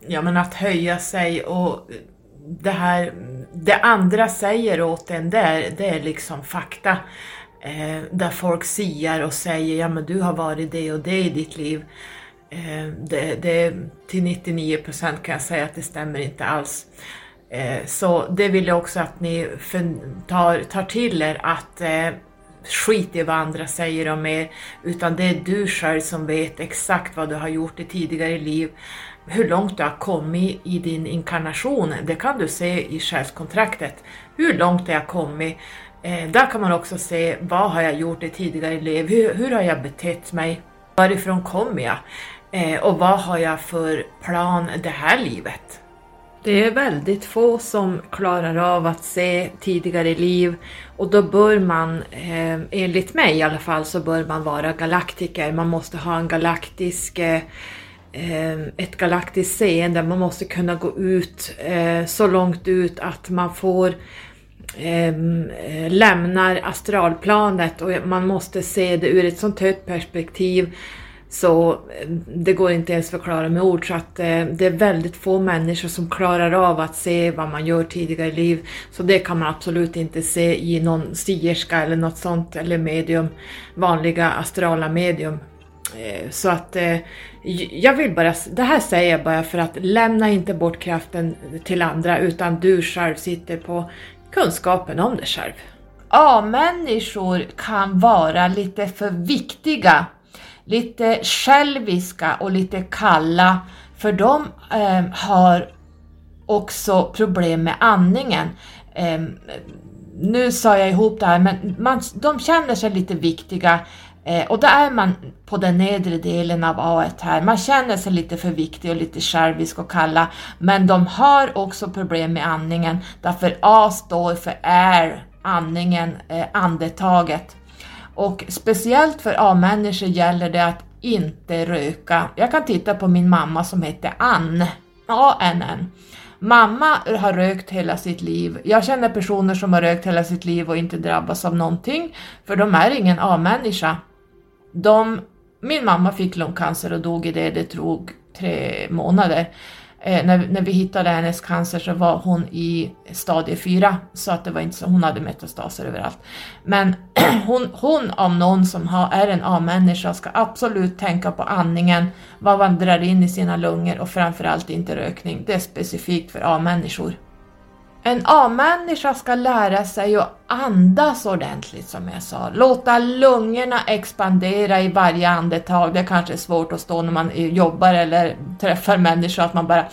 ja, men att höja sig och det här, det andra säger åt en, det är, det är liksom fakta. Eh, där folk siar och säger, ja men du har varit det och det i ditt liv. Eh, det, det, till 99 procent kan jag säga att det stämmer inte alls. Eh, så det vill jag också att ni tar, tar till er att eh, skit i vad andra säger om er, utan det är du själv som vet exakt vad du har gjort i tidigare liv, hur långt du har kommit i din inkarnation, det kan du se i själskontraktet. Hur långt har kommit? Eh, där kan man också se vad har jag gjort i tidigare liv, hur, hur har jag betett mig, varifrån kommer jag eh, och vad har jag för plan det här livet? Det är väldigt få som klarar av att se tidigare liv och då bör man, eh, enligt mig i alla fall, så bör man vara galaktiker. Man måste ha en galaktisk, eh, eh, ett galaktiskt seende, man måste kunna gå ut eh, så långt ut att man får eh, lämnar astralplanet och man måste se det ur ett sånt högt perspektiv så ehm, det går inte ens förklara med ord så att eh, det är väldigt få människor som klarar av att se vad man gör tidigare i liv. Så det kan man absolut inte se i någon sierska eller något sånt eller medium, vanliga astrala medium. Eh, så att eh, jag vill bara, det här säger jag bara för att lämna inte bort kraften till andra utan du själv sitter på kunskapen om dig själv. A-människor kan vara lite för viktiga lite själviska och lite kalla, för de eh, har också problem med andningen. Eh, nu sa jag ihop det här, men man, de känner sig lite viktiga eh, och då är man på den nedre delen av A1 här. Man känner sig lite för viktig och lite självisk och kalla, men de har också problem med andningen därför A står för air, andningen, eh, andetaget. Och speciellt för A-människor gäller det att inte röka. Jag kan titta på min mamma som heter Ann, A-N-N. Mamma har rökt hela sitt liv. Jag känner personer som har rökt hela sitt liv och inte drabbas av någonting, för de är ingen A-människa. De, min mamma fick lungcancer och dog i det, det tog tre månader. Eh, när, när vi hittade hennes cancer så var hon i stadie 4, så att det var inte så, hon hade metastaser överallt. Men hon, hon om någon som har, är en A-människa ska absolut tänka på andningen, vad man drar in i sina lungor och framförallt inte rökning. Det är specifikt för A-människor. En A-människa ska lära sig att andas ordentligt som jag sa. Låta lungorna expandera i varje andetag. Det är kanske är svårt att stå när man jobbar eller träffar människor att man bara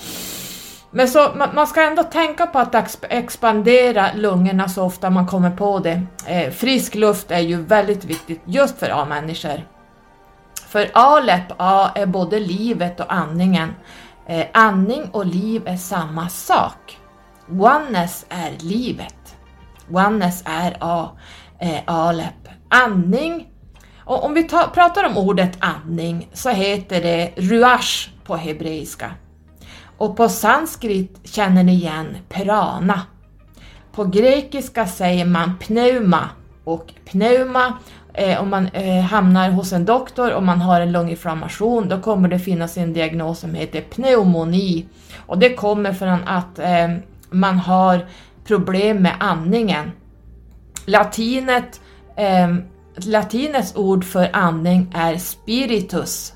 men så, man, ska ändå tänka på att expandera lungorna så ofta man kommer på det. Eh, frisk luft är ju väldigt viktigt just för A-människor. För A-läpp A är både livet och andningen. Eh, andning och liv är samma sak. Oneness är livet. Oneness är A, eh, Alep. Andning, och om vi ta, pratar om ordet andning så heter det ruash på hebreiska. Och på sanskrit känner ni igen prana. På grekiska säger man pneuma och pneuma eh, om man eh, hamnar hos en doktor och man har en lunginflammation då kommer det finnas en diagnos som heter pneumoni och det kommer från att eh, man har problem med andningen. Latinet, eh, latinets ord för andning är spiritus.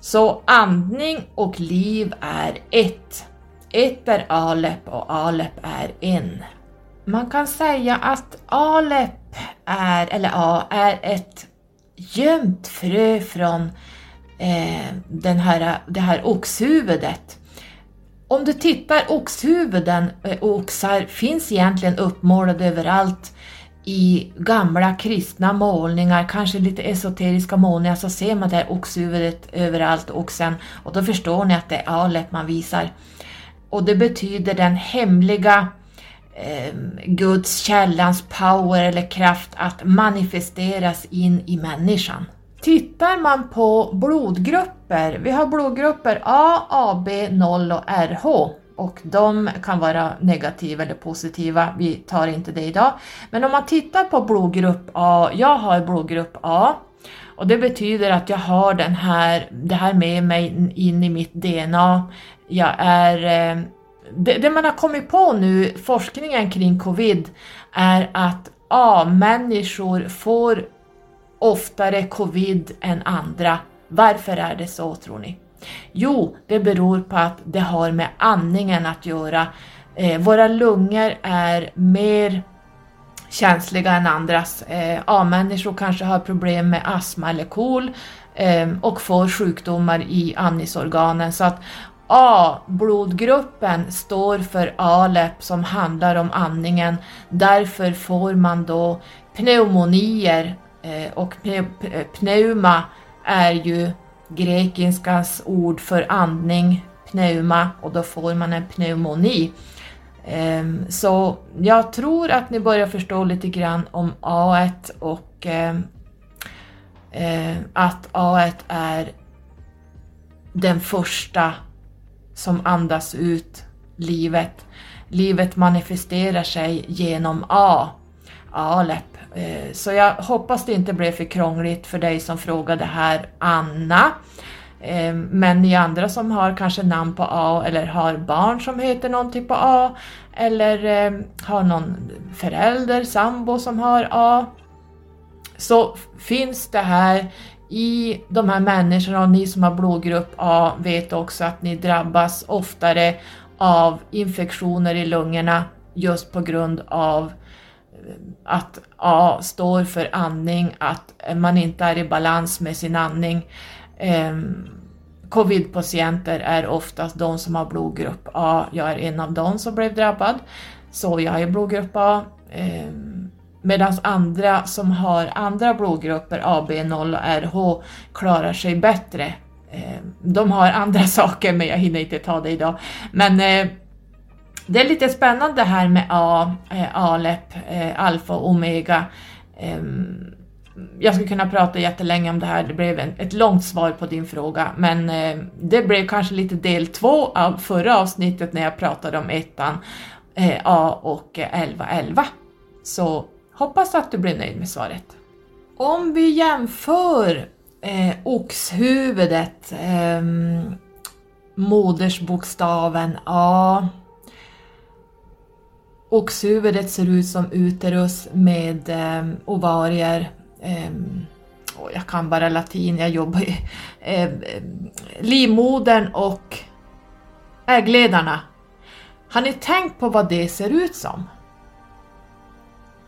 Så andning och liv är ett. Ett är Alep och Alep är en. Man kan säga att Alep är, eller A, är ett gömt frö från eh, den här, det här oxhuvudet om du tittar, oxhuvuden och oxar finns egentligen uppmålade överallt i gamla kristna målningar, kanske lite esoteriska målningar, så ser man det här oxhuvudet överallt, oxen, och då förstår ni att det är alet man visar. Och det betyder den hemliga eh, Guds källans power eller kraft att manifesteras in i människan. Tittar man på blodgrupper, vi har blodgrupper A, AB, 0 och RH och de kan vara negativa eller positiva, vi tar inte det idag. Men om man tittar på blodgrupp A, jag har blodgrupp A och det betyder att jag har den här, det här med mig in i mitt DNA. Jag är, eh, det, det man har kommit på nu, forskningen kring covid, är att A-människor får oftare covid än andra. Varför är det så tror ni? Jo, det beror på att det har med andningen att göra. Eh, våra lungor är mer känsliga än andras. Eh, A-människor kanske har problem med astma eller KOL eh, och får sjukdomar i andningsorganen. Så att A-blodgruppen står för ALEP som handlar om andningen. Därför får man då pneumonier Eh, och eh, pneuma är ju grekiskans ord för andning, pneuma, och då får man en pneumoni. Ehm, så jag tror att ni börjar förstå lite grann om A1 och ehm, eh, att A1 är den första som andas ut livet. Livet manifesterar sig genom A, alet. Eh, så jag hoppas det inte blev för krångligt för dig som frågade här, Anna. Eh, men ni andra som har kanske namn på A eller har barn som heter någonting på A eller eh, har någon förälder, sambo som har A. Så finns det här i de här människorna och ni som har blodgrupp A vet också att ni drabbas oftare av infektioner i lungorna just på grund av att A står för andning, att man inte är i balans med sin andning. Ehm, covid-patienter är oftast de som har blodgrupp A. Jag är en av dem som blev drabbad, så jag är blodgrupp A. Ehm, Medan andra som har andra blodgrupper, AB0 och RH, klarar sig bättre. Ehm, de har andra saker men jag hinner inte ta det idag. Men eh, det är lite spännande här med A, eh, ALEP, eh, alfa och omega. Ehm, jag skulle kunna prata jättelänge om det här, det blev ett långt svar på din fråga, men eh, det blev kanske lite del två av förra avsnittet när jag pratade om ettan, A och 1111. Så hoppas att du blir nöjd med svaret. Om vi jämför eh, oxhuvudet, eh, modersbokstaven A. Oxhuvudet ser ut som uterus med eh, ovarier. Eh, jag kan bara latin, jag jobbar ju. Eh, livmodern och äggledarna. Har ni tänkt på vad det ser ut som?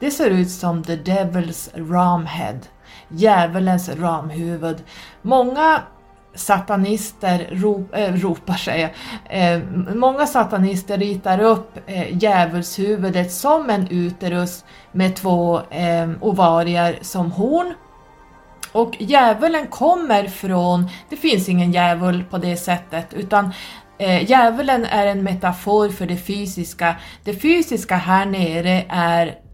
Det ser ut som the devil's ramhead djävulens ramhuvud. Många satanister rop, äh, eh, ropar sig, äh, eh, många satanister ritar upp äh, djävulshuvudet som en uterus med två äh, ovarier som horn. Och djävulen kommer från, det finns ingen djävul på det sättet, utan eh, djävulen är en metafor för det fysiska. Det fysiska här nere är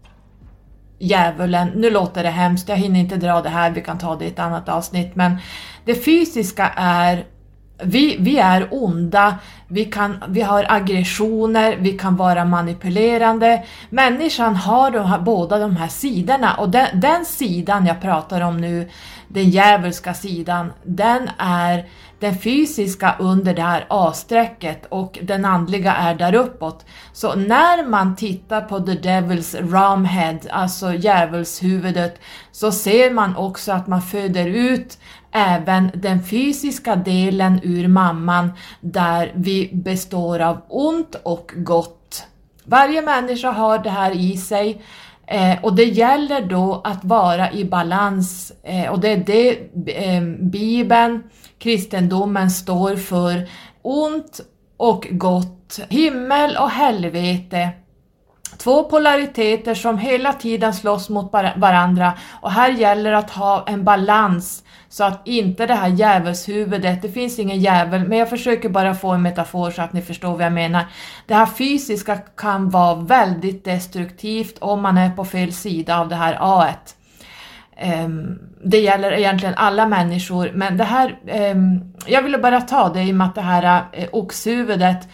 djävulen, nu låter det hemskt, jag hinner inte dra det här, vi kan ta det i ett annat avsnitt, men det fysiska är vi, vi är onda, vi, kan, vi har aggressioner, vi kan vara manipulerande. Människan har de här, båda de här sidorna. Och den, den sidan jag pratar om nu, den djävulska sidan, den är den fysiska under det här A-strecket och den andliga är där uppåt. Så när man tittar på the devil's ramhead, alltså djävulshuvudet, så ser man också att man föder ut även den fysiska delen ur mamman där vi består av ont och gott. Varje människa har det här i sig eh, och det gäller då att vara i balans eh, och det är det eh, Bibeln, kristendomen står för. Ont och gott, himmel och helvete. Två polariteter som hela tiden slåss mot varandra och här gäller att ha en balans så att inte det här djävulshuvudet, det finns ingen djävul, men jag försöker bara få en metafor så att ni förstår vad jag menar. Det här fysiska kan vara väldigt destruktivt om man är på fel sida av det här A. -et. Ehm, det gäller egentligen alla människor, men det här, ehm, jag ville bara ta det i och med att det här eh, oxhuvudet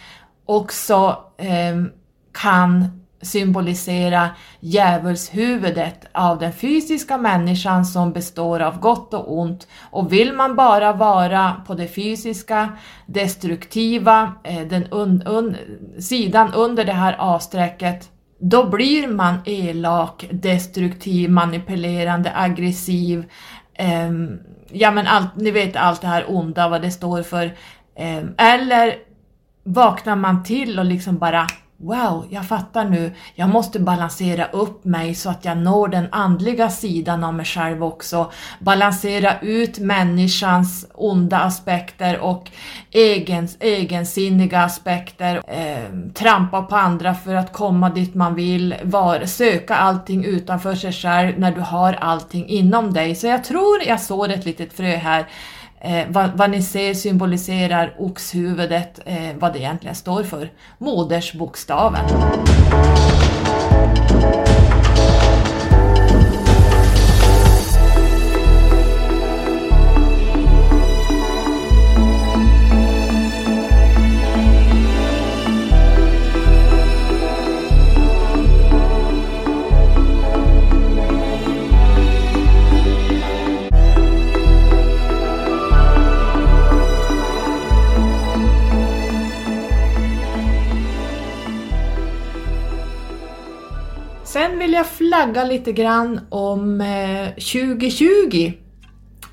också ehm, kan symbolisera djävulshuvudet av den fysiska människan som består av gott och ont. Och vill man bara vara på det fysiska, destruktiva, eh, den un, un, sidan under det här A-strecket, då blir man elak, destruktiv, manipulerande, aggressiv. Eh, ja men allt, ni vet allt det här onda, vad det står för. Eh, eller vaknar man till och liksom bara Wow, jag fattar nu. Jag måste balansera upp mig så att jag når den andliga sidan av mig själv också. Balansera ut människans onda aspekter och egens, egensinniga aspekter. Eh, trampa på andra för att komma dit man vill. Var, söka allting utanför sig själv när du har allting inom dig. Så jag tror jag sår ett litet frö här eh, vad, vad, ni ser symboliserar oxhuvudet, eh, vad det egentligen står för. Modersbokstaven. Sen vill jag flagga lite grann om eh, 2020.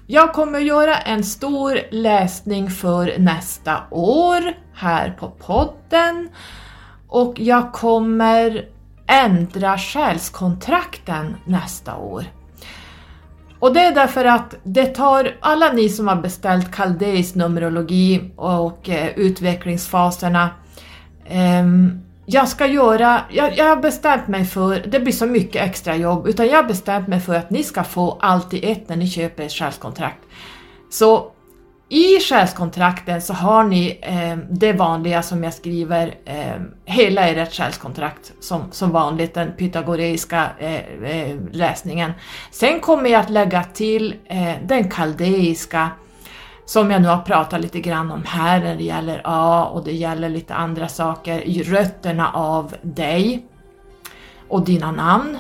Jag kommer göra en stor läsning för nästa år här på podden och jag kommer ändra själskontrakten nästa år. Och det är därför att det tar, alla ni som har beställt Caldeis numerologi och eh, utvecklingsfaserna, eh, jag ska göra, jag, jag har bestämt mig för, det blir så mycket extra jobb, utan jag har bestämt mig för att ni ska få allt i ett när ni köper ett själskontrakt. Så i själskontrakten så har ni eh, det vanliga som jag skriver, eh, hela ert själskontrakt som, som vanligt, den pythagoreiska eh, eh, läsningen. Sen kommer jag att lägga till eh, den kaldeiska som jag nu har pratat lite grann om här när det gäller A och det gäller lite andra saker, rötterna av dig och dina namn,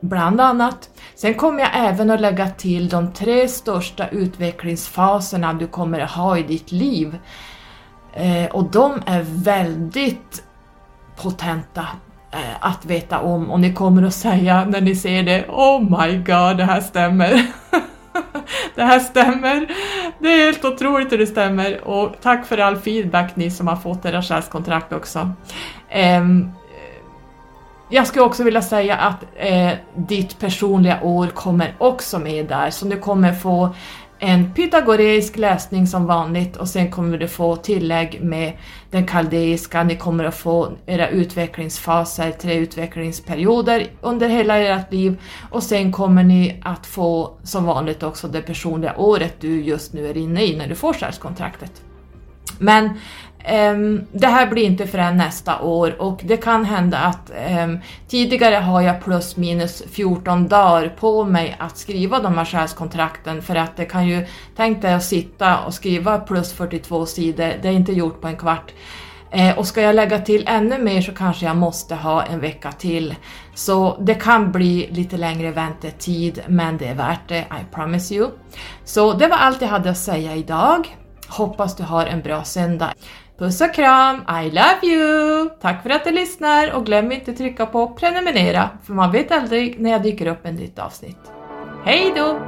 bland annat. Sen kommer jag även att lägga till de tre största utvecklingsfaserna du kommer att ha i ditt liv. Eh, och de är väldigt potenta eh, att veta om och ni kommer att säga när ni ser det Oh my god, det här stämmer! det här stämmer! Det är helt otroligt hur det stämmer och tack för all feedback ni som har fått era själskontrakt också. Um, jag skulle också vilja säga att eh, ditt personliga år kommer också med där, så du kommer få en pythagoreisk läsning som vanligt och sen kommer du få tillägg med den kaldeiska, ni kommer att få era utvecklingsfaser, tre utvecklingsperioder under hela ert liv och sen kommer ni att få som vanligt också det personliga året du just nu är inne i när du får själskontraktet. Men Um, det här blir inte förrän nästa år och det kan hända att um, tidigare har jag plus minus 14 dagar på mig att skriva de här själskontrakten för att det kan ju, tänk dig att sitta och skriva plus 42 sidor, det är inte gjort på en kvart. Eh, och ska jag lägga till ännu mer så kanske jag måste ha en vecka till. Så det kan bli lite längre väntetid men det är värt det, I promise you. Så det var allt jag hade att säga idag. Hoppas du har en bra söndag. Puss och kram, I love you! Tack för att du lyssnar och glöm inte trycka på prenumerera för man vet aldrig när jag dyker upp ett nytt avsnitt. Hej då!